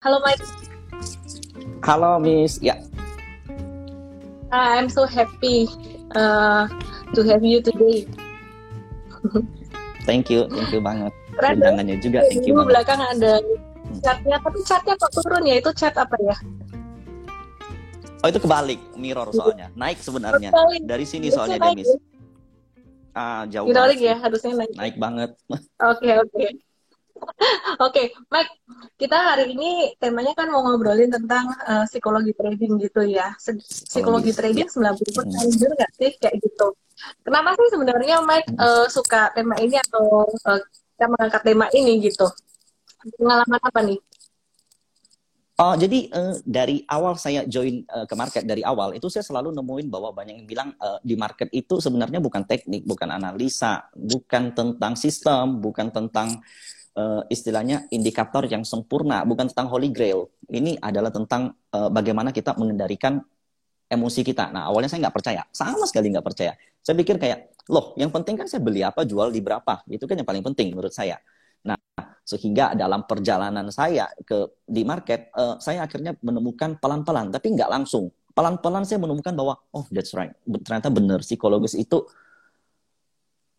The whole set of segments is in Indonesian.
Halo Mike. Halo Miss, ya. Uh, I'm so happy uh, to have you today. thank you, thank you banget. Undangannya juga, thank you banget. belakang ada chatnya, tapi chatnya kok turun ya? Itu chat apa ya? Oh itu kebalik, mirror soalnya. Naik sebenarnya. Dari sini soalnya dia, Miss. Ah, jauh Hidrolik ya, harusnya naik. Naik banget. Oke, okay, oke. Okay. Oke, okay, Mike, kita hari ini temanya kan mau ngobrolin tentang uh, psikologi trading gitu ya. Psikologi trading ya. 90 persen hmm. nggak sih kayak gitu? Kenapa sih sebenarnya Mike uh, suka tema ini atau uh, kita mengangkat tema ini gitu? Pengalaman apa nih? Oh, jadi uh, dari awal saya join uh, ke market dari awal itu saya selalu nemuin bahwa banyak yang bilang uh, di market itu sebenarnya bukan teknik, bukan analisa, bukan tentang sistem, bukan tentang uh, istilahnya indikator yang sempurna, bukan tentang holy grail. Ini adalah tentang uh, bagaimana kita mengendalikan emosi kita. Nah, awalnya saya nggak percaya, sama sekali nggak percaya. Saya pikir kayak, loh, yang penting kan saya beli apa, jual di berapa. Itu kan yang paling penting menurut saya. Nah, sehingga dalam perjalanan saya ke di market, uh, saya akhirnya menemukan pelan-pelan, tapi nggak langsung. Pelan-pelan saya menemukan bahwa, oh, that's right, ternyata benar psikologis itu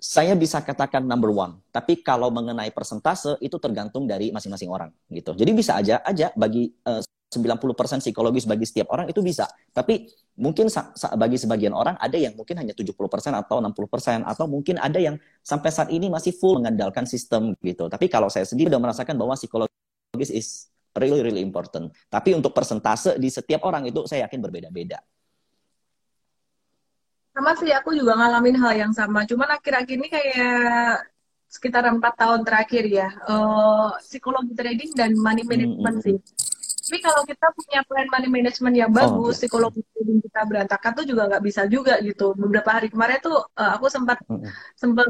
saya bisa katakan number one. Tapi kalau mengenai persentase itu tergantung dari masing-masing orang gitu. Jadi bisa aja aja bagi uh, 90% psikologis bagi setiap orang itu bisa. Tapi mungkin bagi sebagian orang ada yang mungkin hanya 70% atau 60% atau mungkin ada yang sampai saat ini masih full mengandalkan sistem gitu. Tapi kalau saya sendiri sudah merasakan bahwa psikologis is really really important. Tapi untuk persentase di setiap orang itu saya yakin berbeda-beda sama sih aku juga ngalamin hal yang sama. Cuman akhir-akhir ini kayak sekitar empat tahun terakhir ya. Uh, psikologi trading dan money management mm -hmm. sih. Tapi kalau kita punya plan money management yang oh, bagus oh, psikologi trading kita berantakan tuh juga nggak bisa juga gitu. Beberapa hari kemarin tuh uh, aku sempat mm -hmm. sempat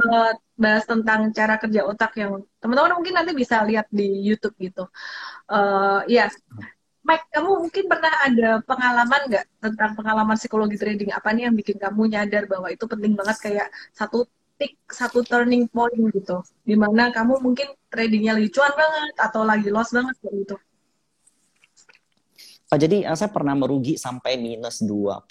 bahas tentang cara kerja otak yang teman-teman mungkin nanti bisa lihat di YouTube gitu. Uh, ya Mike, kamu mungkin pernah ada pengalaman nggak tentang pengalaman psikologi trading? Apa nih yang bikin kamu nyadar bahwa itu penting banget kayak satu tick, satu turning point gitu. Di mana kamu mungkin tradingnya lagi cuan banget atau lagi loss banget gitu. Oh, jadi eh, saya pernah merugi sampai minus 21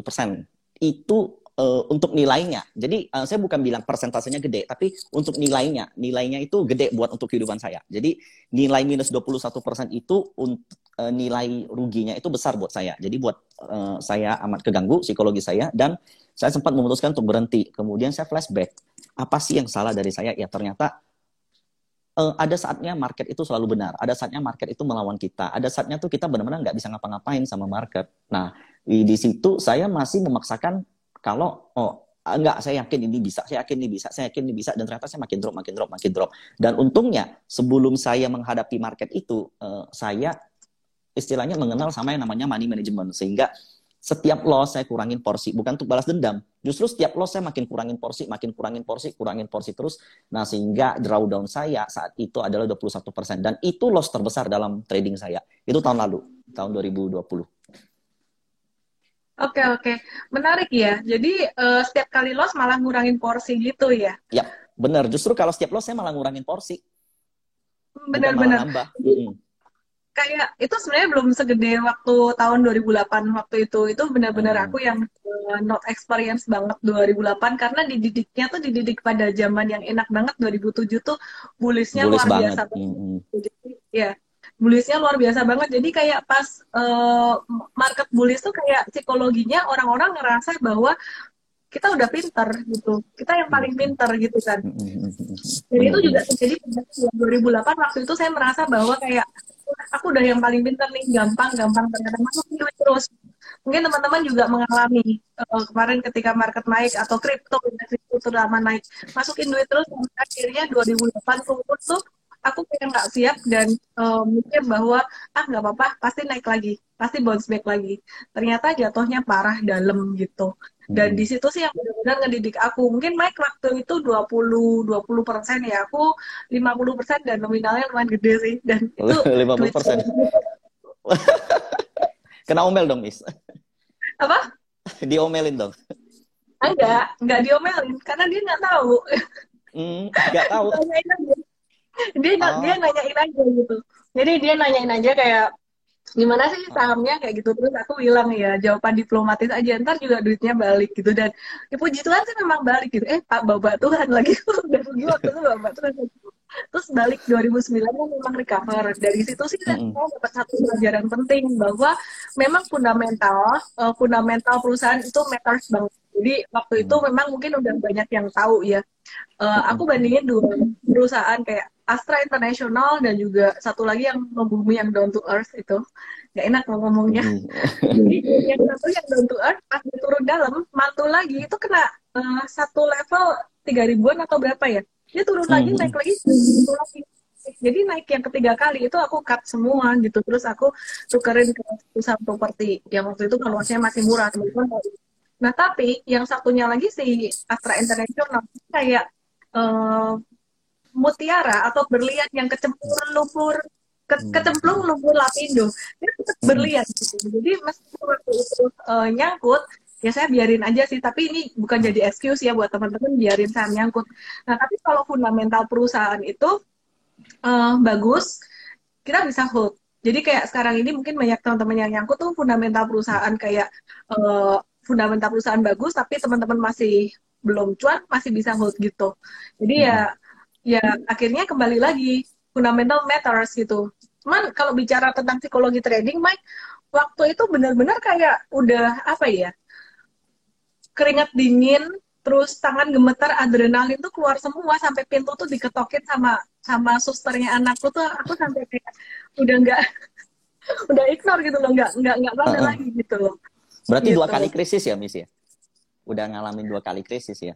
persen. Itu uh, untuk nilainya. Jadi uh, saya bukan bilang persentasenya gede, tapi untuk nilainya, nilainya itu gede buat untuk kehidupan saya. Jadi nilai minus 21% itu untuk uh, nilai ruginya itu besar buat saya. Jadi buat uh, saya amat keganggu psikologi saya dan saya sempat memutuskan untuk berhenti. Kemudian saya flashback, apa sih yang salah dari saya? Ya ternyata uh, ada saatnya market itu selalu benar, ada saatnya market itu melawan kita, ada saatnya tuh kita benar-benar nggak bisa ngapa-ngapain sama market. Nah di situ saya masih memaksakan kalau oh enggak saya yakin ini bisa, saya yakin ini bisa, saya yakin ini bisa dan ternyata saya makin drop, makin drop, makin drop. Dan untungnya sebelum saya menghadapi market itu uh, saya istilahnya mengenal sama yang namanya money management sehingga setiap loss saya kurangin porsi, bukan untuk balas dendam. Justru setiap loss saya makin kurangin porsi, makin kurangin porsi, kurangin porsi terus. Nah, sehingga drawdown saya saat itu adalah 21%. Dan itu loss terbesar dalam trading saya. Itu tahun lalu, tahun 2020. Oke oke, menarik ya. Jadi uh, setiap kali loss malah ngurangin porsi gitu ya? Ya, benar. Justru kalau setiap loss saya malah ngurangin porsi. Benar-benar. Kayak itu sebenarnya belum segede waktu tahun 2008 waktu itu. Itu benar-benar hmm. aku yang uh, not experience banget 2008 karena dididiknya tuh dididik pada zaman yang enak banget 2007 tuh bullishnya luar banget. biasa. Hmm. Jadi ya bullishnya luar biasa banget. Jadi kayak pas uh, market bullish tuh kayak psikologinya orang-orang ngerasa bahwa kita udah pinter gitu. Kita yang paling pinter gitu kan. Jadi itu juga terjadi pada 2008 waktu itu saya merasa bahwa kayak aku udah yang paling pinter nih. Gampang gampang. Ternyata masuk duit terus. Mungkin teman-teman juga mengalami uh, kemarin ketika market naik atau kripto kripto terutama naik. Masukin duit terus akhirnya 2008 turun tuh aku kayak nggak siap dan uh, mikir bahwa ah nggak apa-apa pasti naik lagi pasti bounce back lagi. Ternyata jatuhnya parah dalam gitu. Dan hmm. di situ sih yang benar-benar ngedidik aku. Mungkin Mike waktu itu 20 20 persen ya. Aku 50 persen dan nominalnya lumayan gede sih. Dan itu 50 persen. kena omel dong Miss. Apa? Diomelin dong. Enggak enggak diomelin karena dia nggak tahu. Hmm, nggak tahu dia oh. dia nanyain aja gitu. Jadi dia nanyain aja kayak gimana sih sahamnya? Kayak gitu. Terus aku bilang ya jawaban diplomatis aja. Ntar juga duitnya balik gitu. Dan ya puji Tuhan sih memang balik gitu. Eh Pak Bapak Tuhan lagi. Udah rugi waktu itu Bapak Tuhan terus balik 2009 kan memang recover. Dari situ sih saya mm -hmm. dapat satu pelajaran penting bahwa memang fundamental uh, fundamental perusahaan itu matters banget. Jadi waktu itu memang mungkin udah banyak yang tahu ya. Uh, aku bandingin dua perusahaan kayak Astra International dan juga satu lagi yang membumi yang down to earth itu. Nggak enak mau ngomongnya. Jadi yang satu yang down to earth pas turun dalam mantul lagi itu kena uh, satu level tiga ribuan atau berapa ya? Dia turun lagi naik lagi turun lagi. Jadi naik yang ketiga kali itu aku cut semua gitu. Terus aku tukerin ke perusahaan properti yang waktu itu valuasinya masih murah. Teman-teman nah tapi yang satunya lagi si Astra International kayak uh, mutiara atau berlian yang kecemplung lumpur ke, hmm. kecemplung lumpur lapindo dia tetap hmm. berlian gitu. jadi meskipun waktu itu uh, nyangkut ya saya biarin aja sih tapi ini bukan jadi excuse ya buat teman-teman biarin saya nyangkut nah tapi kalau fundamental perusahaan itu uh, bagus kita bisa hold jadi kayak sekarang ini mungkin banyak teman-teman yang nyangkut tuh fundamental perusahaan kayak uh, fundamental perusahaan bagus tapi teman-teman masih belum cuan masih bisa hold gitu jadi hmm ya akhirnya kembali lagi fundamental matters gitu. Cuman kalau bicara tentang psikologi trading, Mike, waktu itu benar-benar kayak udah apa ya? Keringat dingin, terus tangan gemetar, adrenalin tuh keluar semua sampai pintu tuh diketokin sama sama susternya anakku tuh aku sampai kayak udah nggak udah ignore gitu loh, nggak nggak nggak uh -uh. lagi gitu loh. Berarti gitu. dua kali krisis ya, Miss ya? Udah ngalamin dua kali krisis ya?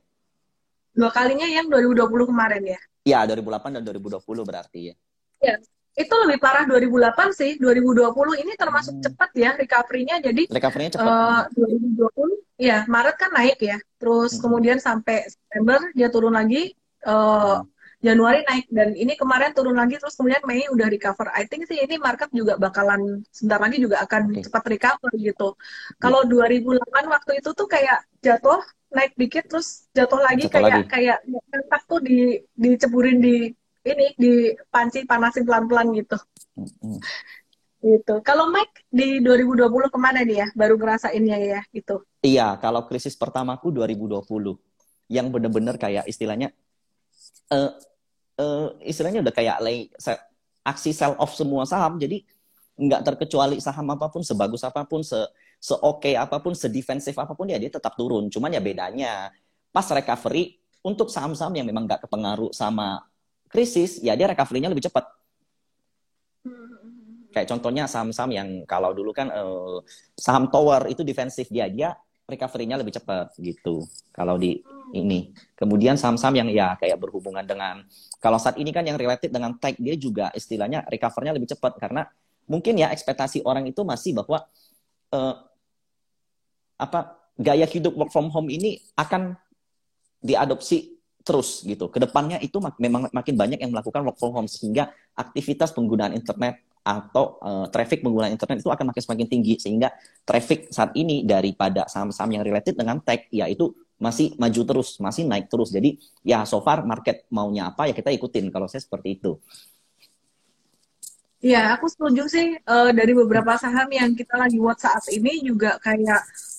Dua kalinya yang 2020 kemarin ya? Iya, 2008 dan 2020 berarti ya. Iya. Itu lebih parah 2008 sih. 2020 ini termasuk hmm. cepat ya recovery-nya. Jadi recovery-nya cepat. Uh, 2020 ya Maret kan naik ya. Terus hmm. kemudian sampai September dia turun lagi uh, hmm. Januari naik dan ini kemarin turun lagi terus kemudian Mei udah recover. I think sih ini market juga bakalan sebentar lagi juga akan okay. cepat recover gitu. Kalau 2008 waktu itu tuh kayak jatuh naik dikit terus jatuh lagi jatuh kayak lagi. kayak entak tuh di diceburin di ini di panci panasin pelan-pelan gitu. Mm-hmm. Gitu. Kalau Mike di 2020 ke mana nih ya? Baru ngerasainnya ya gitu. Iya, kalau krisis pertamaku 2020 yang bener-bener kayak istilahnya uh, uh, istilahnya udah kayak lay, aksi sell off semua saham jadi nggak terkecuali saham apa pun sebagus apa pun se seoke apa pun, sedefensif apa pun ya dia tetap turun. Cuman ya bedanya pas recovery untuk saham-saham yang memang nggak kepengaruh sama krisis, ya dia recovery-nya lebih cepat. Kayak contohnya saham-saham yang kalau dulu kan uh, saham tower itu defensif dia dia recovery-nya lebih cepat gitu. Kalau di ini. Kemudian saham-saham yang ya kayak berhubungan dengan kalau saat ini kan yang related dengan tech dia juga istilahnya recover-nya lebih cepat karena mungkin ya ekspektasi orang itu masih bahwa uh, apa gaya hidup work from home ini akan diadopsi terus gitu. Ke depannya itu mak memang makin banyak yang melakukan work from home sehingga aktivitas penggunaan internet atau uh, traffic penggunaan internet itu akan makin semakin tinggi sehingga traffic saat ini daripada saham-saham yang related dengan tech yaitu masih maju terus, masih naik terus. Jadi ya so far market maunya apa ya kita ikutin kalau saya seperti itu. Ya, aku setuju sih uh, dari beberapa saham yang kita lagi buat saat ini juga kayak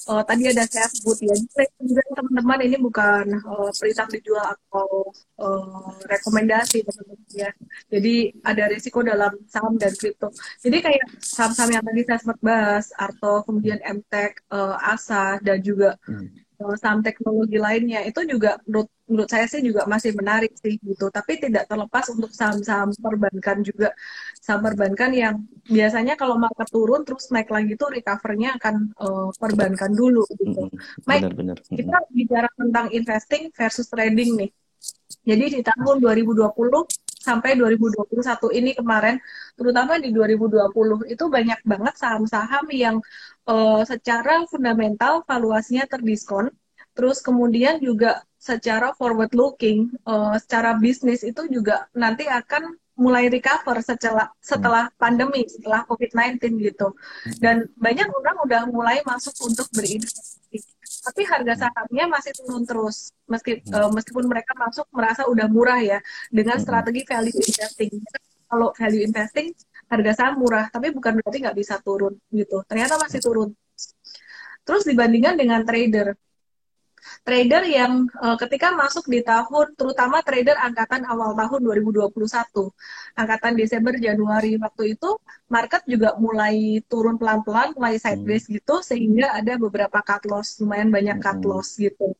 uh, tadi ada saya sebut ya. Juga teman-teman ini bukan uh, perintah dijual atau uh, rekomendasi teman-teman ya. Jadi ada risiko dalam saham dan kripto. Jadi kayak saham-saham yang tadi saya sempat bahas, Arto, kemudian MTech, uh, ASA dan juga hmm saham teknologi lainnya itu juga menurut menurut saya sih juga masih menarik sih gitu tapi tidak terlepas untuk saham-saham perbankan juga saham perbankan yang biasanya kalau market turun terus naik lagi tuh recovernya akan uh, perbankan dulu gitu. Mike, benar, benar. kita bicara tentang investing versus trading nih. Jadi di tahun 2020 sampai 2021 ini kemarin, terutama di 2020 itu banyak banget saham-saham yang uh, secara fundamental valuasinya terdiskon, terus kemudian juga secara forward looking, uh, secara bisnis itu juga nanti akan mulai recover setelah setelah pandemi, setelah COVID-19 gitu. Dan banyak orang udah mulai masuk untuk berinvestasi tapi harga hmm. sahamnya masih turun terus meski uh, meskipun mereka masuk merasa udah murah ya dengan hmm. strategi value investing kalau value investing harga saham murah, tapi bukan berarti nggak bisa turun gitu. Ternyata masih turun. Terus dibandingkan dengan trader, trader yang uh, ketika masuk di tahun, terutama trader angkatan awal tahun 2021, angkatan Desember Januari waktu itu, market juga mulai turun pelan-pelan, mulai sideways hmm. gitu, sehingga ada beberapa cut loss, lumayan banyak cut hmm. loss gitu.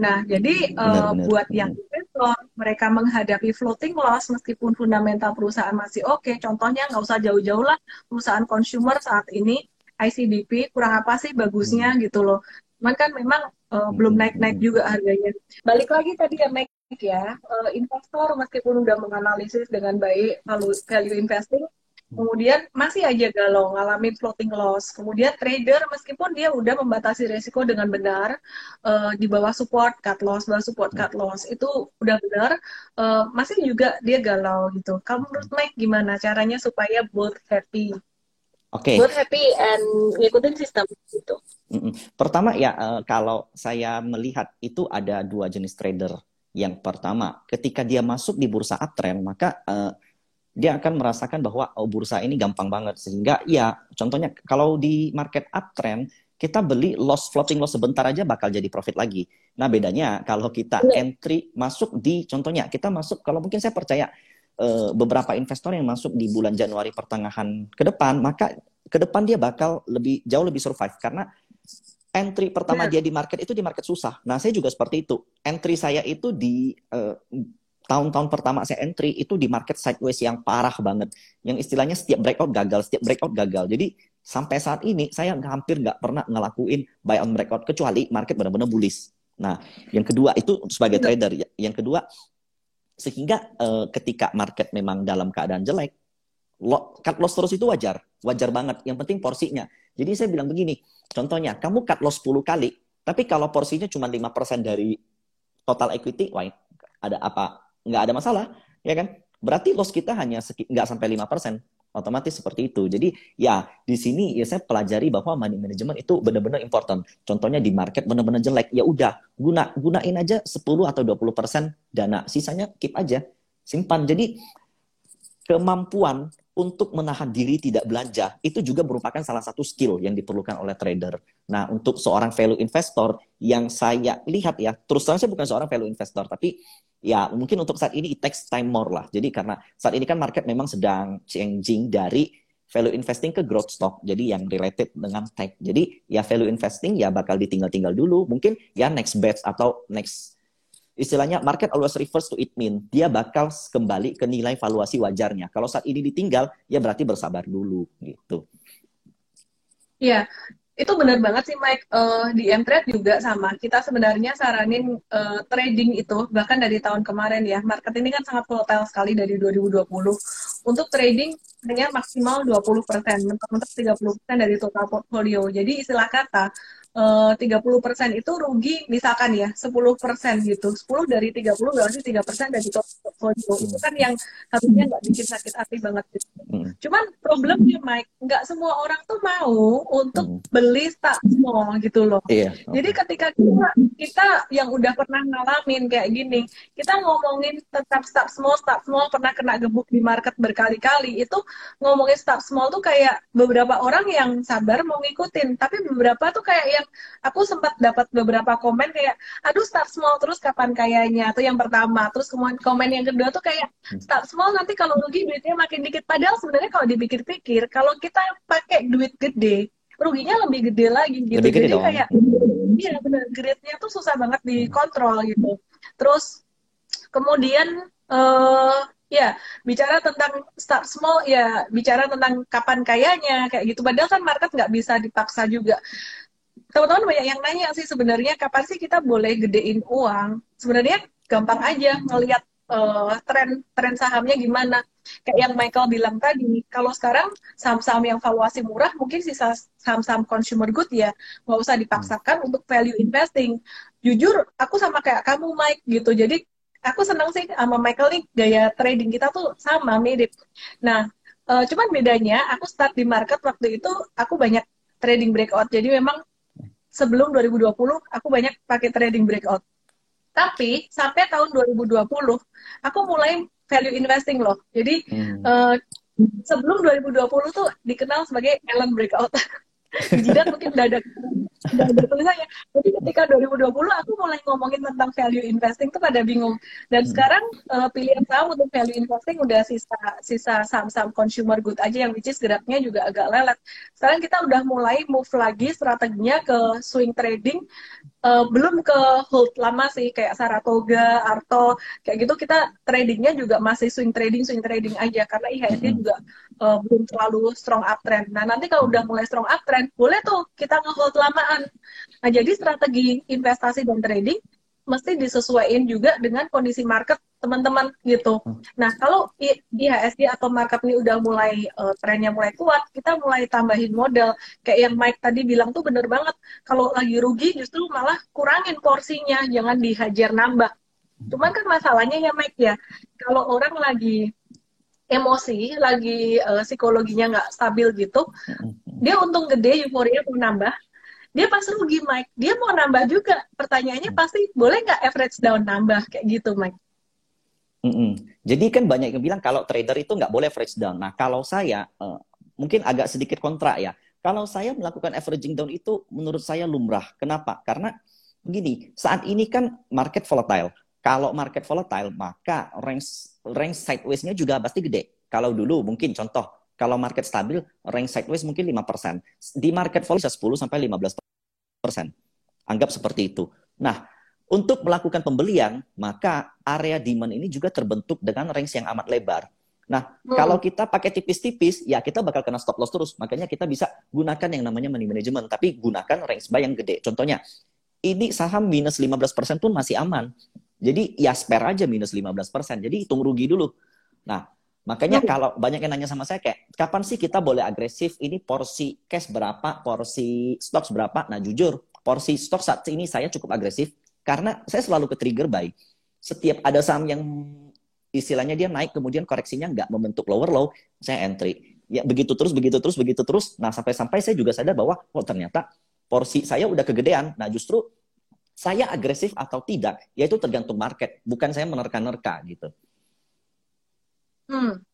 Nah, jadi benar, uh, benar. buat yang investor, mereka menghadapi floating loss meskipun fundamental perusahaan masih oke. Okay. Contohnya nggak usah jauh-jauh lah, perusahaan consumer saat ini ICBP kurang apa sih bagusnya hmm. gitu loh. Cuman kan memang uh, belum naik-naik juga harganya. Balik lagi tadi ya naik ya, uh, investor meskipun udah menganalisis dengan baik value, value investing, kemudian masih aja galau ngalamin floating loss. Kemudian trader meskipun dia udah membatasi resiko dengan benar uh, di bawah support cut loss, bawah support cut loss itu udah benar, uh, masih juga dia galau gitu. Kamu menurut Mike gimana caranya supaya both happy? Oke. Okay. Both happy and ngikutin sistem gitu. Pertama ya uh, kalau saya melihat itu ada dua jenis trader. Yang pertama, ketika dia masuk di bursa uptrend, maka uh, dia akan merasakan bahwa oh, bursa ini gampang banget sehingga ya contohnya kalau di market uptrend kita beli loss floating loss sebentar aja bakal jadi profit lagi. Nah bedanya kalau kita entry masuk di contohnya kita masuk kalau mungkin saya percaya uh, beberapa investor yang masuk di bulan Januari pertengahan ke depan, maka ke depan dia bakal lebih jauh lebih survive karena entry pertama yeah. dia di market itu di market susah. Nah, saya juga seperti itu. Entry saya itu di uh, tahun-tahun pertama saya entry itu di market sideways yang parah banget. Yang istilahnya setiap breakout gagal, setiap breakout gagal. Jadi sampai saat ini saya hampir nggak pernah ngelakuin buy on breakout kecuali market benar-benar bullish. Nah, yang kedua itu sebagai trader. Yang kedua sehingga uh, ketika market memang dalam keadaan jelek, lo, cut loss terus itu wajar, wajar banget. Yang penting porsinya. Jadi saya bilang begini, contohnya kamu cut loss 10 kali, tapi kalau porsinya cuma 5% dari total equity, wah ada apa? Nggak ada masalah, ya kan? Berarti loss kita hanya nggak sampai 5%. Otomatis seperti itu. Jadi ya di sini ya saya pelajari bahwa money management itu benar-benar important. Contohnya di market benar-benar jelek, ya udah guna gunain aja 10 atau 20% dana, sisanya keep aja, simpan. Jadi kemampuan untuk menahan diri tidak belanja itu juga merupakan salah satu skill yang diperlukan oleh trader. Nah, untuk seorang value investor yang saya lihat ya, terus terang saya bukan seorang value investor, tapi ya mungkin untuk saat ini it takes time more lah. Jadi karena saat ini kan market memang sedang changing dari value investing ke growth stock. Jadi yang related dengan tech. Jadi ya value investing ya bakal ditinggal-tinggal dulu. Mungkin ya next batch atau next istilahnya market always refers to it mean. Dia bakal kembali ke nilai valuasi wajarnya. Kalau saat ini ditinggal ya berarti bersabar dulu gitu. Iya, itu benar banget sih Mike. Uh, di Mtrade juga sama. Kita sebenarnya saranin uh, trading itu bahkan dari tahun kemarin ya. Market ini kan sangat volatile sekali dari 2020 untuk trading hanya maksimal 20% mentok-mentok 30% dari total portfolio. Jadi istilah kata tiga puluh persen itu rugi misalkan ya sepuluh persen gitu sepuluh dari tiga puluh berarti tiga persen dari portfolio hmm. itu kan yang harusnya nggak bikin sakit hati banget gitu. Hmm. Cuman problemnya Mike nggak semua orang tuh mau untuk hmm. beli stock small gitu loh. Iya, okay. Jadi ketika kita kita yang udah pernah ngalamin kayak gini kita ngomongin tetap stock small stock small pernah kena gebuk di market berkali-kali itu ngomongin stock small tuh kayak beberapa orang yang sabar mau ngikutin tapi beberapa tuh kayak yang aku sempat dapat beberapa komen kayak aduh start small terus kapan kayaknya? Atau yang pertama. Terus kemudian komen yang kedua tuh kayak hmm. start small nanti kalau rugi duitnya makin dikit. Padahal sebenarnya kalau dipikir-pikir kalau kita pakai duit gede ruginya lebih gede lagi gitu. Lebih gede jadi dong. kayak iya benar grade-nya tuh susah banget dikontrol gitu. Terus kemudian uh, ya bicara tentang start small ya bicara tentang kapan kayanya kayak gitu. Padahal kan market nggak bisa dipaksa juga teman-teman banyak yang nanya sih sebenarnya kapan sih kita boleh gedein uang? Sebenarnya gampang aja ngelihat uh, tren tren sahamnya gimana. Kayak yang Michael bilang tadi kalau sekarang saham-saham yang valuasi murah mungkin sisa saham-saham consumer good ya nggak usah dipaksakan untuk value investing. Jujur aku sama kayak kamu Mike gitu. Jadi aku senang sih sama Michael nih gaya trading kita tuh sama mirip. Nah uh, cuman bedanya aku start di market waktu itu aku banyak trading breakout. Jadi memang sebelum 2020 aku banyak pakai trading breakout. Tapi sampai tahun 2020 aku mulai value investing loh. Jadi hmm. uh, sebelum 2020 tuh dikenal sebagai Ellen Breakout. Di jidat mungkin udah ada udah ada tulisannya. Jadi ketika 2020 aku mulai ngomongin tentang value investing tuh pada bingung. Dan hmm. sekarang uh, pilihan saham untuk value investing udah sisa sisa saham-saham consumer good aja yang which is geraknya juga agak lelet. Sekarang kita udah mulai move lagi strateginya ke swing trading uh, belum ke hold lama sih kayak Saratoga, Arto kayak gitu kita tradingnya juga masih swing trading swing trading aja karena IHSG mm-hmm. juga uh, belum terlalu strong uptrend. Nah nanti kalau udah mulai strong uptrend boleh tuh kita nge-hold lamaan. Nah jadi strategi investasi dan trading mesti disesuaikan juga dengan kondisi market teman-teman gitu. Hmm. Nah, kalau IHSG atau market ini udah mulai uh, trennya mulai kuat, kita mulai tambahin modal. Kayak yang Mike tadi bilang tuh bener banget. Kalau lagi rugi justru malah kurangin porsinya, jangan dihajar nambah. Cuman kan masalahnya ya Mike ya, kalau orang lagi emosi, lagi uh, psikologinya nggak stabil gitu, hmm. dia untung gede euforia mau nambah, dia pas rugi Mike, dia mau nambah juga. Pertanyaannya pasti boleh nggak average down nambah kayak gitu Mike? Mm -mm. Jadi kan banyak yang bilang kalau trader itu nggak boleh average down. Nah kalau saya uh, mungkin agak sedikit kontra ya. Kalau saya melakukan averaging down itu menurut saya lumrah. Kenapa? Karena begini, saat ini kan market volatile. Kalau market volatile, maka range range sideways-nya juga pasti gede. Kalau dulu mungkin contoh, kalau market stabil, range sideways mungkin 5%. Di market volatile bisa 10 sampai 15%. Anggap seperti itu. Nah, untuk melakukan pembelian, maka area demand ini juga terbentuk dengan range yang amat lebar. Nah, hmm. kalau kita pakai tipis-tipis, ya kita bakal kena stop loss terus. Makanya kita bisa gunakan yang namanya money management, tapi gunakan range buy yang gede. Contohnya, ini saham minus 15% pun masih aman. Jadi ya spare aja minus 15%. Jadi hitung rugi dulu. Nah, makanya hmm. kalau banyak yang nanya sama saya kayak, kapan sih kita boleh agresif? Ini porsi cash berapa? Porsi stocks berapa? Nah, jujur, porsi stok saat ini saya cukup agresif karena saya selalu ke trigger buy. Setiap ada saham yang istilahnya dia naik kemudian koreksinya nggak membentuk lower low, saya entry. Ya begitu terus, begitu terus, begitu terus. Nah sampai-sampai saya juga sadar bahwa oh ternyata porsi saya udah kegedean. Nah justru saya agresif atau tidak, yaitu tergantung market. Bukan saya menerka-nerka gitu. Hmm.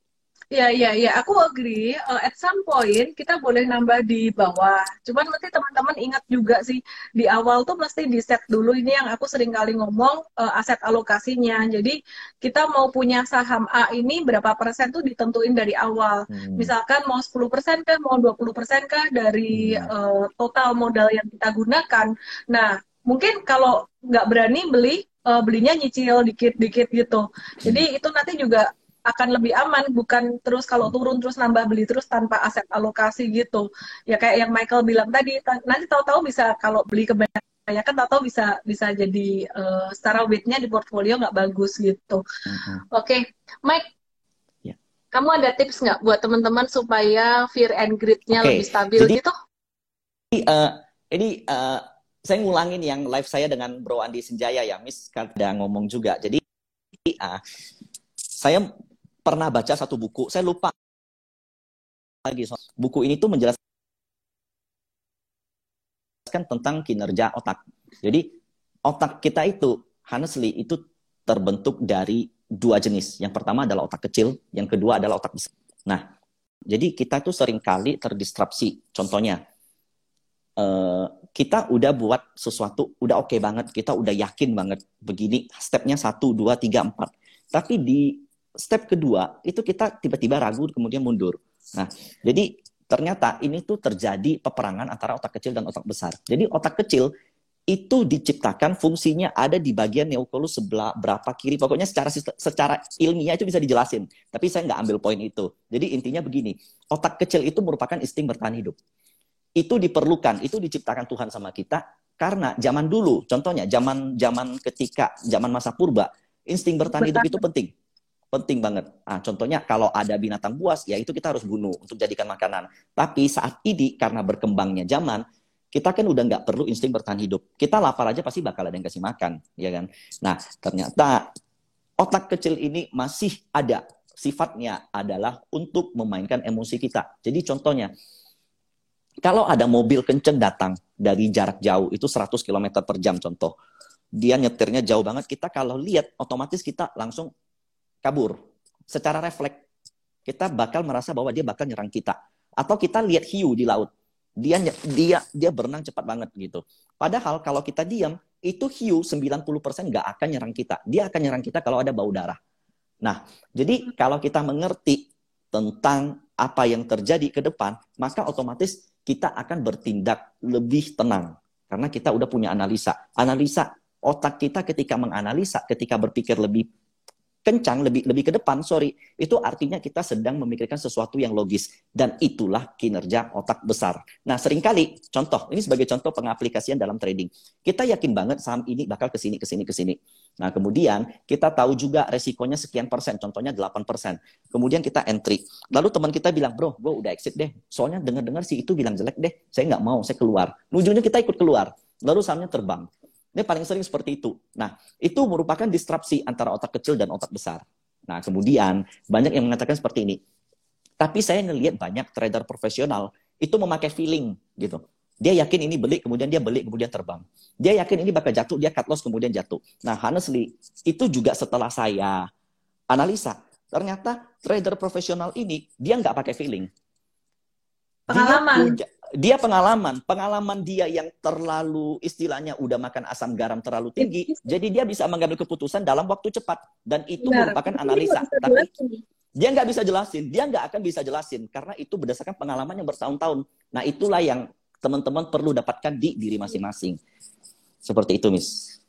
Iya, iya, iya. Aku agree. Uh, at some point kita boleh nambah di bawah. Cuman mesti teman-teman ingat juga sih di awal tuh mesti di set dulu ini yang aku sering kali ngomong uh, aset alokasinya. Jadi kita mau punya saham A ini berapa persen tuh ditentuin dari awal. Hmm. Misalkan mau 10 persen kah, mau 20 persen kah dari hmm. uh, total modal yang kita gunakan. Nah, mungkin kalau nggak berani beli uh, belinya nyicil dikit-dikit gitu. Jadi hmm. itu nanti juga akan lebih aman bukan terus kalau turun terus nambah beli terus tanpa aset alokasi gitu ya kayak yang Michael bilang tadi nanti tahu-tahu bisa kalau beli kebanyakan tahu-tahu bisa bisa jadi uh, secara weightnya di portfolio nggak bagus gitu uh-huh. oke okay. Mike yeah. kamu ada tips nggak buat teman-teman supaya fear and greed-nya okay. lebih stabil jadi, gitu uh, ini uh, saya ngulangin yang live saya dengan Bro Andi Senjaya ya Miss udah ngomong juga jadi uh, saya pernah baca satu buku, saya lupa lagi. Buku ini tuh menjelaskan tentang kinerja otak. Jadi otak kita itu, honestly, itu terbentuk dari dua jenis. Yang pertama adalah otak kecil, yang kedua adalah otak besar. Nah, jadi kita tuh sering kali terdistrapsi. Contohnya, uh, kita udah buat sesuatu, udah oke okay banget, kita udah yakin banget begini, stepnya satu, dua, tiga, empat. Tapi di step kedua itu kita tiba-tiba ragu kemudian mundur. Nah, jadi ternyata ini tuh terjadi peperangan antara otak kecil dan otak besar. Jadi otak kecil itu diciptakan fungsinya ada di bagian neokolus sebelah berapa kiri. Pokoknya secara secara ilmiah itu bisa dijelasin. Tapi saya nggak ambil poin itu. Jadi intinya begini, otak kecil itu merupakan insting bertahan hidup. Itu diperlukan, itu diciptakan Tuhan sama kita karena zaman dulu, contohnya zaman zaman ketika zaman masa purba, insting bertahan hidup itu penting penting banget. Nah, contohnya kalau ada binatang buas, ya itu kita harus bunuh untuk jadikan makanan. Tapi saat ini karena berkembangnya zaman, kita kan udah nggak perlu insting bertahan hidup. Kita lapar aja pasti bakal ada yang kasih makan, ya kan? Nah, ternyata otak kecil ini masih ada. Sifatnya adalah untuk memainkan emosi kita. Jadi contohnya, kalau ada mobil kenceng datang dari jarak jauh, itu 100 km per jam contoh. Dia nyetirnya jauh banget, kita kalau lihat otomatis kita langsung kabur secara refleks kita bakal merasa bahwa dia bakal nyerang kita. Atau kita lihat hiu di laut, dia dia dia berenang cepat banget gitu. Padahal kalau kita diam, itu hiu 90% nggak akan nyerang kita. Dia akan nyerang kita kalau ada bau darah. Nah, jadi kalau kita mengerti tentang apa yang terjadi ke depan, maka otomatis kita akan bertindak lebih tenang. Karena kita udah punya analisa. Analisa otak kita ketika menganalisa, ketika berpikir lebih kencang lebih lebih ke depan sorry itu artinya kita sedang memikirkan sesuatu yang logis. Dan itulah kinerja otak besar. Nah sering kali contoh ini sebagai contoh pengaplikasian dalam trading. Kita yakin banget saham ini bakal ke sini ke sini ke sini. Nah kemudian kita tahu juga resikonya sekian persen contohnya 8 persen. Kemudian kita entry. Lalu teman kita bilang bro gue udah exit deh. Soalnya dengar dengar si itu bilang jelek deh. Saya nggak mau saya keluar. Ujungnya kita ikut keluar. Lalu sahamnya terbang ini paling sering seperti itu. Nah, itu merupakan disrupsi antara otak kecil dan otak besar. Nah, kemudian banyak yang mengatakan seperti ini. Tapi saya ngelihat banyak trader profesional itu memakai feeling gitu. Dia yakin ini beli, kemudian dia beli, kemudian terbang. Dia yakin ini bakal jatuh, dia cut loss, kemudian jatuh. Nah, honestly, itu juga setelah saya analisa, ternyata trader profesional ini, dia nggak pakai feeling. Pengalaman. Dia, dia pengalaman, pengalaman dia yang terlalu istilahnya udah makan asam garam terlalu tinggi, jadi dia bisa mengambil keputusan dalam waktu cepat dan itu Benar. merupakan analisa. Tapi dia nggak bisa jelasin, dia nggak akan bisa jelasin karena itu berdasarkan pengalaman yang bertahun-tahun. Nah itulah yang teman-teman perlu dapatkan di diri masing-masing. Seperti itu, Miss.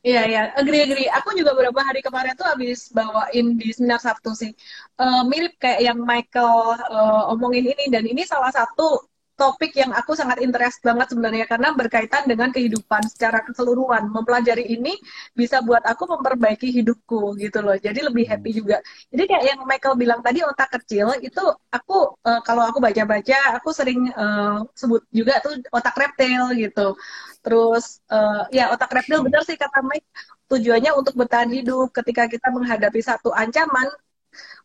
Iya, iya. Agree, agree. Aku juga beberapa hari kemarin tuh habis bawain di seminar Sabtu sih. Uh, mirip kayak yang Michael uh, omongin ini. Dan ini salah satu topik yang aku sangat interest banget sebenarnya karena berkaitan dengan kehidupan secara keseluruhan. Mempelajari ini bisa buat aku memperbaiki hidupku gitu loh. Jadi lebih happy juga. Jadi kayak yang Michael bilang tadi otak kecil itu aku uh, kalau aku baca-baca aku sering uh, sebut juga tuh otak reptil gitu. Terus uh, ya otak reptil benar sih kata Mike tujuannya untuk bertahan hidup ketika kita menghadapi satu ancaman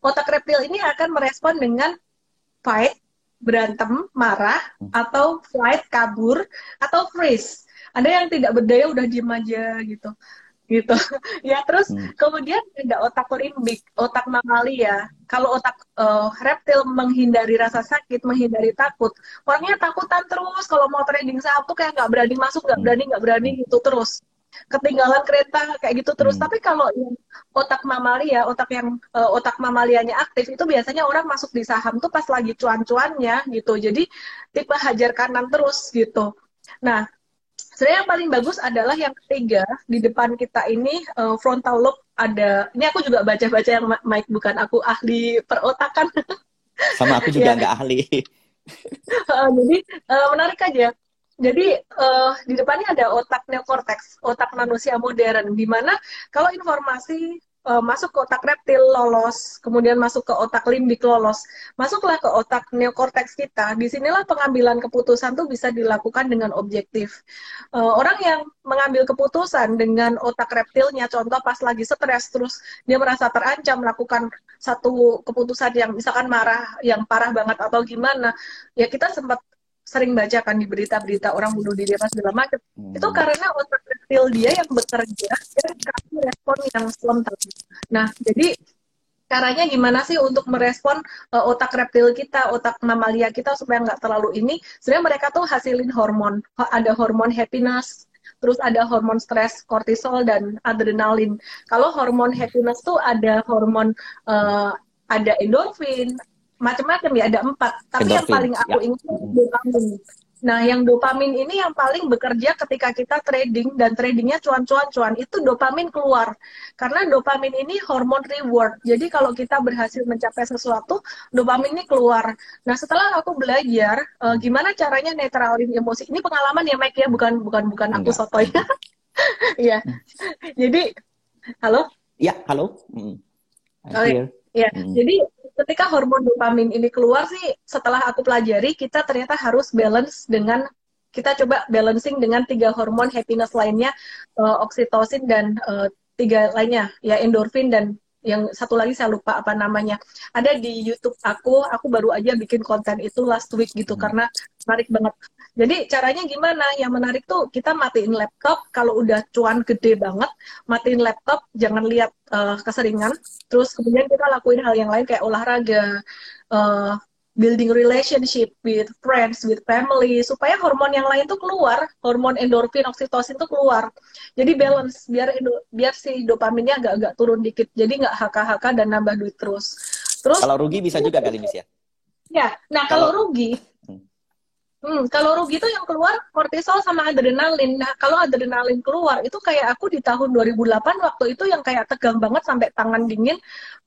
otak reptil ini akan merespon dengan fight berantem, marah, hmm. atau flight, kabur, atau freeze. Ada yang tidak berdaya udah diem aja gitu. Gitu. ya terus hmm. kemudian ada otak limbik, otak mamalia. Kalau otak uh, reptil menghindari rasa sakit, menghindari takut, orangnya takutan terus. Kalau mau trading saham tuh kayak nggak berani masuk, nggak hmm. berani, nggak berani gitu terus ketinggalan kereta kayak gitu terus. Hmm. Tapi kalau yang otak mamalia, otak yang uh, otak mamalianya aktif itu biasanya orang masuk di saham tuh pas lagi cuan-cuannya gitu. Jadi tipe hajar kanan terus gitu. Nah, sebenarnya yang paling bagus adalah yang ketiga di depan kita ini uh, frontal lobe ada. Ini aku juga baca-baca yang Mike bukan aku ahli perotakan. Sama aku juga ya. nggak ahli. uh, jadi uh, menarik aja jadi uh, di depannya ada otak neokortex, otak manusia modern, di mana kalau informasi uh, masuk ke otak reptil lolos, kemudian masuk ke otak limbik lolos, masuklah ke otak neokortex kita. Di sinilah pengambilan keputusan tuh bisa dilakukan dengan objektif. Uh, orang yang mengambil keputusan dengan otak reptilnya, contoh pas lagi stres terus dia merasa terancam melakukan satu keputusan yang misalkan marah, yang parah banget atau gimana, ya kita sempat sering baca kan di berita-berita orang bunuh diri apa segala macam hmm. itu karena otak kecil dia yang bekerja dan kasih respon yang spontan nah jadi caranya gimana sih untuk merespon uh, otak reptil kita, otak mamalia kita supaya nggak terlalu ini? Sebenarnya mereka tuh hasilin hormon, ada hormon happiness, terus ada hormon stres, kortisol dan adrenalin. Kalau hormon happiness tuh ada hormon uh, ada endorfin, macam-macam ya ada empat. Tapi Endorphin. yang paling aku ya. ingat dopamin. Nah yang dopamin ini yang paling bekerja ketika kita trading dan tradingnya cuan-cuan-cuan itu dopamin keluar. Karena dopamin ini hormon reward. Jadi kalau kita berhasil mencapai sesuatu dopamin ini keluar. Nah setelah aku belajar uh, gimana caranya netralin emosi? Ini pengalaman ya Mike ya? Bukan bukan bukan aku soto ya ya jadi halo? Ya halo. Mm. oh, ya. ya mm. jadi ketika hormon dopamin ini keluar sih setelah aku pelajari kita ternyata harus balance dengan kita coba balancing dengan tiga hormon happiness lainnya uh, oksitosin dan uh, tiga lainnya ya endorfin dan yang satu lagi saya lupa apa namanya ada di YouTube aku aku baru aja bikin konten itu last week gitu hmm. karena menarik banget Jadi caranya gimana? Yang menarik tuh kita matiin laptop kalau udah cuan gede banget, matiin laptop, jangan lihat uh, keseringan. Terus kemudian kita lakuin hal yang lain kayak olahraga, uh, building relationship with friends, with family, supaya hormon yang lain tuh keluar, hormon endorfin, oksitosin tuh keluar. Jadi balance, biar biar si dopaminnya agak-agak turun dikit. Jadi nggak haka-haka dan nambah duit terus. Terus kalau rugi bisa juga kali Miss ya? Ya, nah kalau, kalau rugi, Hmm, kalau rugi itu yang keluar kortisol sama adrenalin. Nah, kalau adrenalin keluar itu kayak aku di tahun 2008 waktu itu yang kayak tegang banget sampai tangan dingin,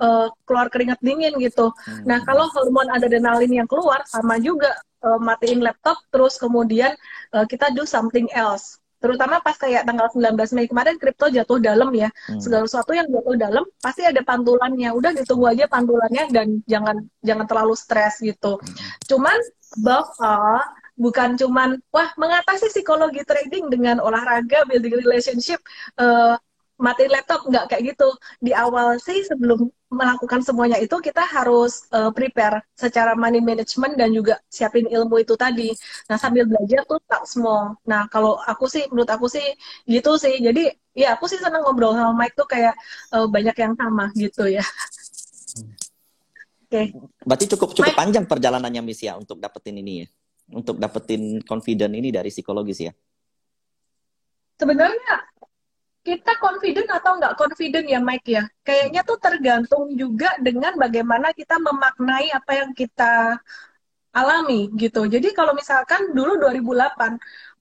uh, keluar keringat dingin gitu. Hmm. Nah, kalau hormon adrenalin yang keluar sama juga uh, matiin laptop terus kemudian uh, kita do something else. Terutama pas kayak tanggal 19 Mei kemarin kripto jatuh dalam ya. Hmm. Segala sesuatu yang jatuh dalam pasti ada pantulannya. Udah ditunggu aja pantulannya dan jangan jangan terlalu stres gitu. Hmm. Cuman bahwa bukan cuman wah mengatasi psikologi trading dengan olahraga building relationship uh, mati laptop nggak kayak gitu di awal sih sebelum melakukan semuanya itu kita harus uh, prepare secara money management dan juga siapin ilmu itu tadi nah sambil belajar tuh tak small nah kalau aku sih menurut aku sih gitu sih jadi ya aku sih senang ngobrol sama Mike tuh kayak uh, banyak yang sama gitu ya Oke. Okay. Berarti cukup cukup Mike. panjang perjalanannya Miss ya untuk dapetin ini ya untuk dapetin confident ini dari psikologis ya? Sebenarnya kita confident atau nggak confident ya Mike ya? Kayaknya tuh tergantung juga dengan bagaimana kita memaknai apa yang kita alami gitu. Jadi kalau misalkan dulu 2008 uh,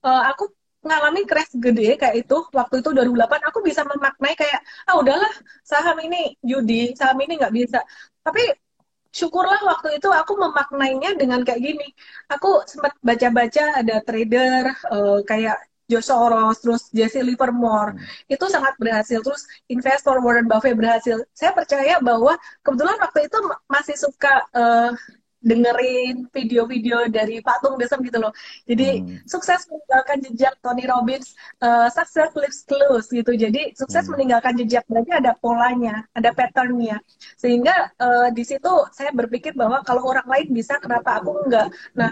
eh, aku ngalamin crash gede kayak itu waktu itu 2008 aku bisa memaknai kayak ah udahlah saham ini judi saham ini nggak bisa tapi syukurlah waktu itu aku memaknainya dengan kayak gini. Aku sempat baca-baca ada trader uh, kayak George Soros, terus Jesse Livermore, hmm. itu sangat berhasil. Terus investor Warren Buffett berhasil. Saya percaya bahwa kebetulan waktu itu masih suka uh, dengerin video-video dari Pak Tung Desem gitu loh. Jadi hmm. sukses meninggalkan jejak Tony Robbins, uh, success leaves clues gitu. Jadi sukses hmm. meninggalkan jejak berarti ada polanya, ada patternnya. Sehingga uh, di situ saya berpikir bahwa kalau orang lain bisa, kenapa aku enggak? Nah,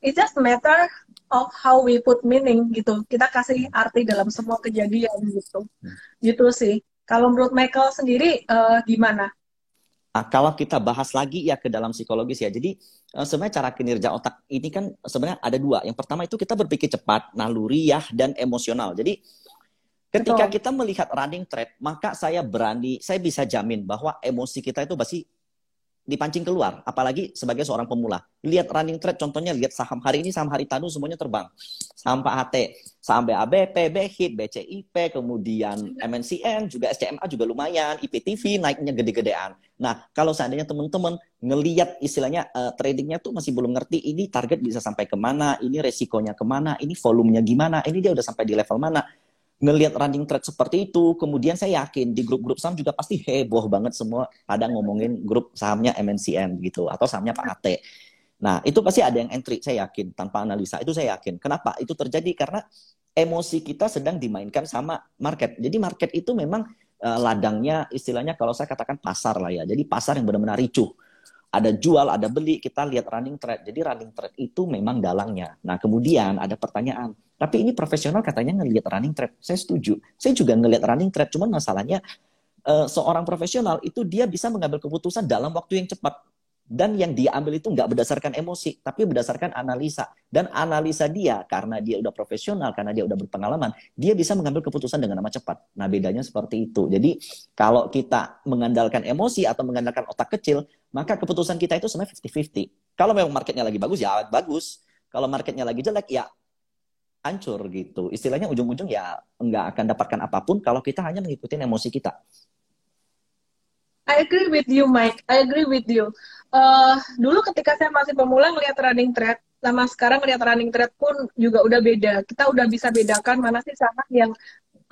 it just matter of how we put meaning gitu. Kita kasih arti dalam semua kejadian gitu. Hmm. Gitu sih. Kalau menurut Michael sendiri uh, gimana? Nah, kalau kita bahas lagi ya ke dalam psikologis ya. Jadi uh, sebenarnya cara kinerja otak ini kan sebenarnya ada dua. Yang pertama itu kita berpikir cepat, naluriah dan emosional. Jadi ketika Betul. kita melihat running trade, maka saya berani, saya bisa jamin bahwa emosi kita itu pasti dipancing keluar, apalagi sebagai seorang pemula. Lihat running trade, contohnya lihat saham hari ini, saham hari tanu semuanya terbang. Saham Pak HT, saham BABP, BHIT, BCIP, kemudian MNCN, juga SCMA juga lumayan, IPTV naiknya gede-gedean. Nah, kalau seandainya teman-teman ngeliat istilahnya uh, tradingnya tuh masih belum ngerti, ini target bisa sampai ke mana, ini resikonya ke mana, ini volumenya gimana, ini dia udah sampai di level mana, ngelihat running trade seperti itu, kemudian saya yakin di grup-grup saham juga pasti heboh banget semua pada ngomongin grup sahamnya MNCN gitu atau sahamnya Pak Ate. Nah, itu pasti ada yang entry, saya yakin tanpa analisa. Itu saya yakin. Kenapa? Itu terjadi karena emosi kita sedang dimainkan sama market. Jadi market itu memang uh, ladangnya istilahnya kalau saya katakan pasar lah ya. Jadi pasar yang benar-benar ricuh ada jual, ada beli, kita lihat running trade. Jadi running trade itu memang dalangnya. Nah, kemudian ada pertanyaan, tapi ini profesional katanya ngelihat running trade. Saya setuju. Saya juga ngelihat running trade, cuman masalahnya uh, seorang profesional itu dia bisa mengambil keputusan dalam waktu yang cepat dan yang dia ambil itu nggak berdasarkan emosi, tapi berdasarkan analisa. Dan analisa dia, karena dia udah profesional, karena dia udah berpengalaman, dia bisa mengambil keputusan dengan nama cepat. Nah, bedanya seperti itu. Jadi, kalau kita mengandalkan emosi atau mengandalkan otak kecil, maka keputusan kita itu sebenarnya 50-50. Kalau memang marketnya lagi bagus, ya bagus. Kalau marketnya lagi jelek, ya hancur gitu. Istilahnya ujung-ujung ya nggak akan dapatkan apa pun kalau kita hanya mengikuti emosi kita. I agree with you, Mike. I agree with you. Uh, dulu ketika saya masih pemula ngelihat running trade, sama sekarang ngelihat running trade pun juga udah beda. Kita udah bisa bedakan mana sih saham yang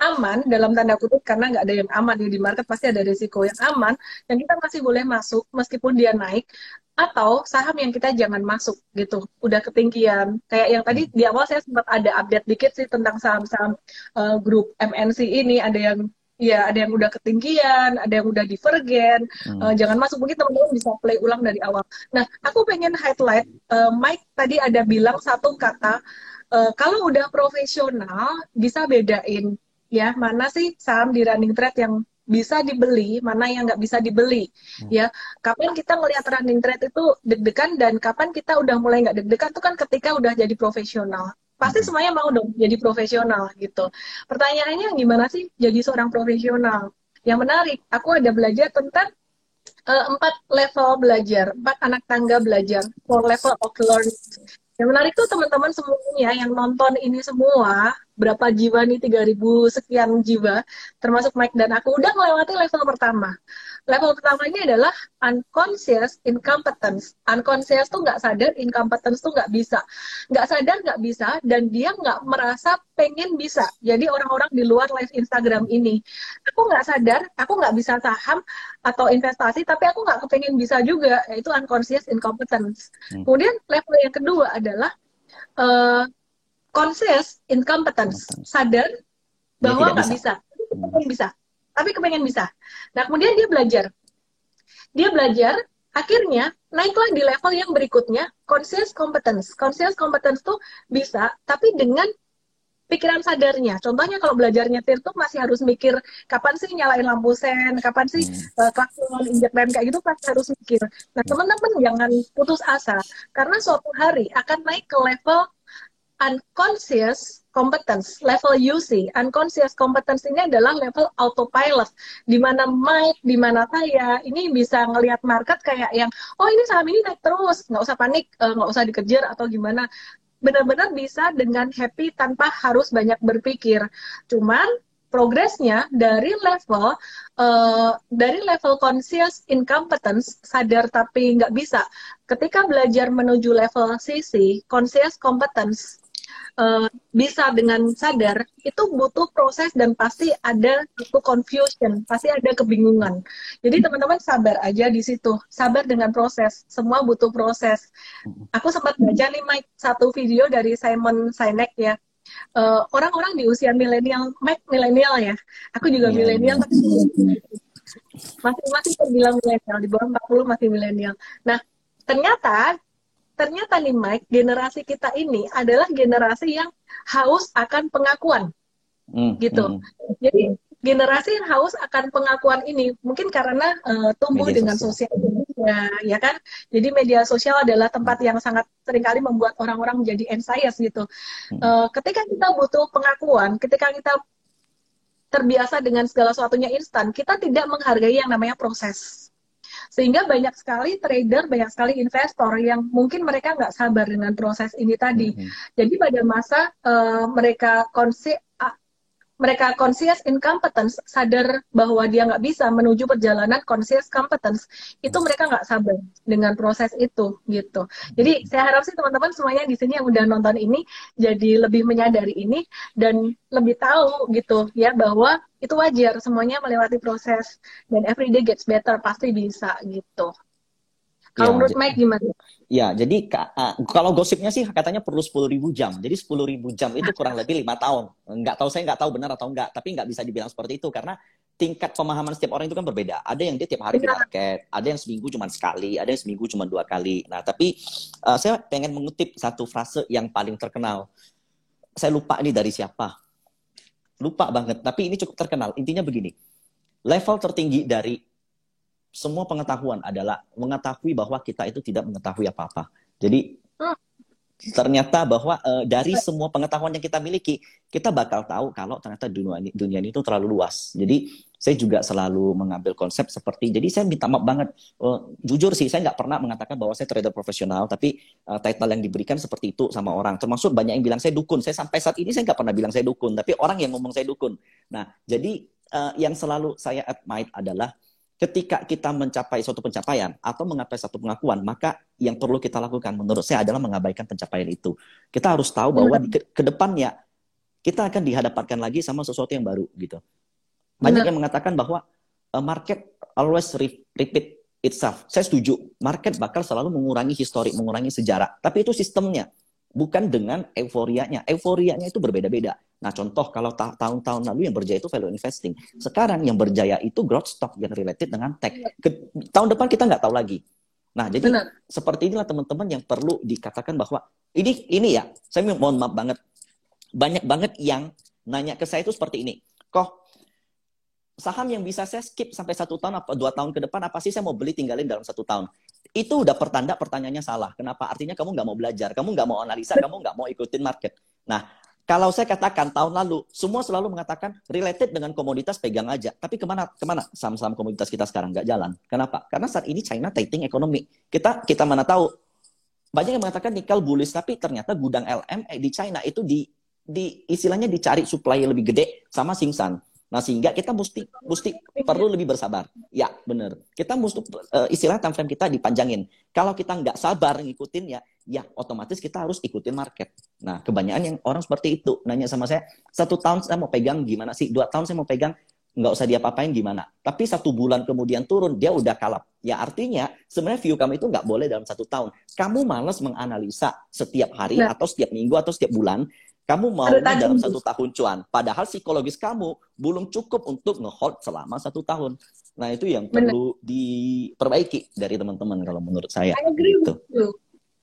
aman dalam tanda kutip karena nggak ada yang aman di market pasti ada risiko yang aman dan kita masih boleh masuk meskipun dia naik atau saham yang kita jangan masuk gitu udah ketinggian kayak yang tadi di awal saya sempat ada update dikit sih tentang saham-saham uh, grup MNC ini ada yang Iya, ada yang udah ketinggian, ada yang udah divergen. Hmm. Uh, jangan masuk mungkin teman-teman bisa play ulang dari awal. Nah, aku pengen highlight uh, Mike tadi ada bilang satu kata uh, kalau udah profesional bisa bedain ya mana sih saham di running trade yang bisa dibeli, mana yang nggak bisa dibeli, hmm. ya. Kapan kita ngelihat running trade itu deg-degan dan kapan kita udah mulai nggak deg-degan itu kan ketika udah jadi profesional. Pasti hmm. semuanya mau dong jadi profesional gitu. Pertanyaannya gimana sih jadi seorang profesional? Yang menarik, aku ada belajar tentang uh, empat level belajar, empat anak tangga belajar, four level of learning. Yang menarik tuh teman-teman semuanya yang nonton ini semua, berapa jiwa nih, 3000 sekian jiwa, termasuk Mike dan aku, udah melewati level pertama. Level pertama ini adalah unconscious incompetence. Unconscious tuh nggak sadar, incompetence tuh nggak bisa. Nggak sadar nggak bisa, dan dia nggak merasa pengen bisa. Jadi orang-orang di luar live Instagram ini, aku nggak sadar, aku nggak bisa saham atau investasi, tapi aku nggak kepengen bisa juga, yaitu unconscious incompetence. Hmm. Kemudian level yang kedua adalah uh, conscious incompetence, sadar bahwa nggak bisa. bisa, kepengen bisa, tapi kepengen bisa. Nah kemudian dia belajar, dia belajar, akhirnya naiklah di level yang berikutnya, conscious competence. Conscious competence tuh bisa, tapi dengan pikiran sadarnya. Contohnya kalau belajar nyetir tuh masih harus mikir kapan sih nyalain lampu sen, kapan sih hmm. uh, klakson, injek rem kayak gitu pasti harus mikir. Nah teman-teman jangan putus asa karena suatu hari akan naik ke level unconscious competence, level UC. Unconscious competence ini adalah level autopilot, di mana Mike, di mana saya, ini bisa ngelihat market kayak yang, oh ini saham ini naik terus, nggak usah panik, eh, nggak usah dikejar atau gimana benar-benar bisa dengan happy tanpa harus banyak berpikir. Cuman progresnya dari level uh, dari level conscious incompetence sadar tapi nggak bisa ketika belajar menuju level CC conscious competence uh, bisa dengan sadar itu butuh proses dan pasti ada itu confusion, pasti ada kebingungan. Jadi teman-teman sabar aja di situ, sabar dengan proses. Semua butuh proses. Aku sempat baca nih Mike satu video dari Simon Sinek ya. Uh, orang-orang di usia milenial, Mike milenial ya. Aku juga yeah. milenial tapi masih masih terbilang milenial di bawah 40 masih milenial. Nah, ternyata ternyata nih Mike, generasi kita ini adalah generasi yang haus akan pengakuan. Hmm, gitu. Hmm. Jadi generasi yang haus akan pengakuan ini mungkin karena uh, tumbuh media dengan sosial media, ya kan. Jadi media sosial adalah tempat yang sangat sering kali membuat orang-orang menjadi anxious gitu. Hmm. Uh, ketika kita butuh pengakuan, ketika kita terbiasa dengan segala sesuatunya instan, kita tidak menghargai yang namanya proses. Sehingga banyak sekali trader, banyak sekali investor yang mungkin mereka nggak sabar dengan proses ini tadi. Mm -hmm. Jadi pada masa uh, mereka konsi mereka conscious incompetence, sadar bahwa dia nggak bisa menuju perjalanan conscious competence, itu mereka nggak sabar dengan proses itu, gitu. Jadi saya harap sih teman-teman semuanya di sini yang udah nonton ini jadi lebih menyadari ini dan lebih tahu gitu ya bahwa itu wajar semuanya melewati proses dan everyday gets better pasti bisa gitu. Kalau ya, menurut Mike gimana? Ya, jadi uh, kalau gosipnya sih katanya perlu sepuluh ribu jam. Jadi sepuluh ribu jam itu kurang lebih lima tahun. Nggak tahu saya nggak tahu benar atau enggak, tapi nggak bisa dibilang seperti itu karena tingkat pemahaman setiap orang itu kan berbeda. Ada yang dia tiap hari di market, ada yang seminggu cuma sekali, ada yang seminggu cuma dua kali. Nah, tapi uh, saya pengen mengutip satu frase yang paling terkenal. Saya lupa ini dari siapa. Lupa banget, tapi ini cukup terkenal. Intinya begini. Level tertinggi dari semua pengetahuan adalah mengetahui bahwa kita itu tidak mengetahui apa-apa. Jadi ternyata bahwa uh, dari semua pengetahuan yang kita miliki, kita bakal tahu kalau ternyata dunia ini, dunia ini itu terlalu luas. Jadi saya juga selalu mengambil konsep seperti, jadi saya minta maaf banget, uh, jujur sih saya nggak pernah mengatakan bahwa saya trader profesional, tapi uh, title yang diberikan seperti itu sama orang. Termasuk banyak yang bilang saya dukun. Saya sampai saat ini saya nggak pernah bilang saya dukun, tapi orang yang ngomong saya dukun. Nah, jadi uh, yang selalu saya admire adalah ketika kita mencapai suatu pencapaian atau mengapai satu pengakuan, maka yang perlu kita lakukan menurut saya adalah mengabaikan pencapaian itu. Kita harus tahu bahwa ke, ke depannya kita akan dihadapkan lagi sama sesuatu yang baru gitu. Banyak Benar. yang mengatakan bahwa uh, market always repeat itself. Saya setuju, market bakal selalu mengurangi histori, mengurangi sejarah. Tapi itu sistemnya, bukan dengan euforianya. Euforianya itu berbeda-beda. Nah, contoh kalau tahun-tahun lalu yang berjaya itu value investing. Sekarang yang berjaya itu growth stock yang related dengan tech. Ke, tahun depan kita nggak tahu lagi. Nah, jadi Benar. seperti inilah teman-teman yang perlu dikatakan bahwa Ini ini ya, saya mohon maaf banget. Banyak banget yang nanya ke saya itu seperti ini. Kok saham yang bisa saya skip sampai satu tahun apa dua tahun ke depan apa sih saya mau beli tinggalin dalam satu tahun itu udah pertanda pertanyaannya salah. Kenapa? Artinya kamu nggak mau belajar kamu nggak mau analisa kamu nggak mau ikutin market. Nah kalau saya katakan tahun lalu semua selalu mengatakan related dengan komoditas pegang aja. Tapi ke mana ke mana saham-saham komoditas kita sekarang? Nggak jalan. Kenapa? Karena saat ini China tightening ekonomi. Kita kita mana tahu? Banyak yang mengatakan nikel bullish tapi ternyata gudang LM di China itu di di istilahnya dicari supply yang lebih gede sama Singsan Nah, sehingga kita mesti mesti perlu lebih bersabar. Ya, benar. Kita mesti uh, istilah time frame kita dipanjangin. Kalau kita nggak sabar ngikutin ya, ya otomatis kita harus ikutin market. Nah, kebanyakan yang orang seperti itu nanya sama saya, satu tahun saya mau pegang gimana sih? Dua tahun saya mau pegang, nggak usah diapa-apain gimana. Tapi satu bulan kemudian turun, dia udah kalap. Ya artinya sebenarnya view kamu itu nggak boleh dalam satu tahun. Kamu males menganalisa setiap hari nah. atau setiap minggu atau setiap bulan kamu mau dalam satu tahun cuan. Padahal psikologis kamu belum cukup untuk ngehold selama satu tahun. Nah itu yang Bener. perlu diperbaiki dari teman-teman kalau menurut saya. I agree gitu.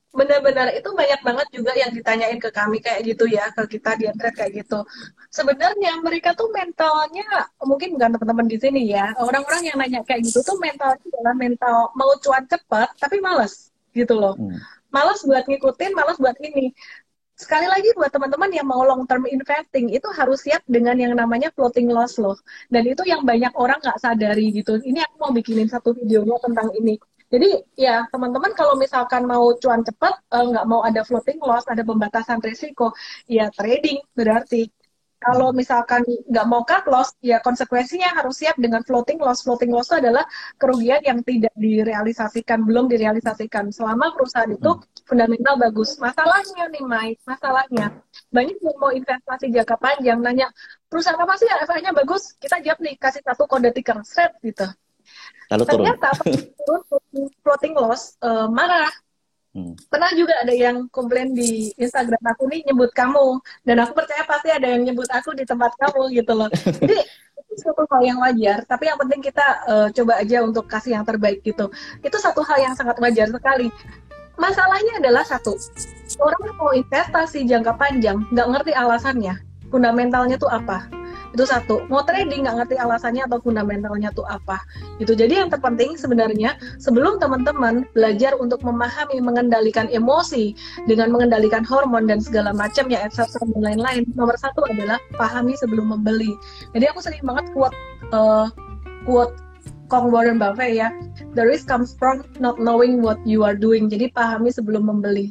Benar-benar itu banyak banget juga yang ditanyain ke kami kayak gitu ya ke kita di internet kayak gitu. Sebenarnya mereka tuh mentalnya mungkin bukan teman-teman di sini ya. Orang-orang yang nanya kayak gitu tuh mentalnya adalah mental mau cuan cepat tapi males gitu loh. Hmm. Males buat ngikutin, males buat ini sekali lagi buat teman-teman yang mau long term investing itu harus siap dengan yang namanya floating loss loh. Dan itu yang banyak orang nggak sadari gitu. Ini aku mau bikinin satu videonya tentang ini. Jadi ya teman-teman kalau misalkan mau cuan cepat, eh, nggak mau ada floating loss, ada pembatasan risiko, ya trading berarti kalau misalkan nggak mau cut loss, ya konsekuensinya harus siap dengan floating loss. Floating loss itu adalah kerugian yang tidak direalisasikan, belum direalisasikan. Selama perusahaan itu hmm. fundamental bagus. Masalahnya nih, Mike, masalahnya banyak yang mau investasi jangka panjang, nanya perusahaan apa sih RFI-nya bagus? Kita jawab nih, kasih satu kode ticker, set gitu. Lalu Ternyata turun floating loss, uh, marah Hmm. Pernah juga ada yang komplain di Instagram aku nih nyebut kamu dan aku percaya pasti ada yang nyebut aku di tempat kamu gitu loh. Jadi itu satu hal yang wajar, tapi yang penting kita uh, coba aja untuk kasih yang terbaik gitu. Itu satu hal yang sangat wajar sekali. Masalahnya adalah satu, orang mau investasi jangka panjang nggak ngerti alasannya, fundamentalnya tuh apa itu satu mau trading nggak ngerti alasannya atau fundamentalnya tuh apa itu jadi yang terpenting sebenarnya sebelum teman-teman belajar untuk memahami mengendalikan emosi dengan mengendalikan hormon dan segala macam ya etc dan lain-lain nomor satu adalah pahami sebelum membeli jadi aku sering banget quote uh, quote Kong Warren Buffett ya, the risk comes from not knowing what you are doing. Jadi pahami sebelum membeli.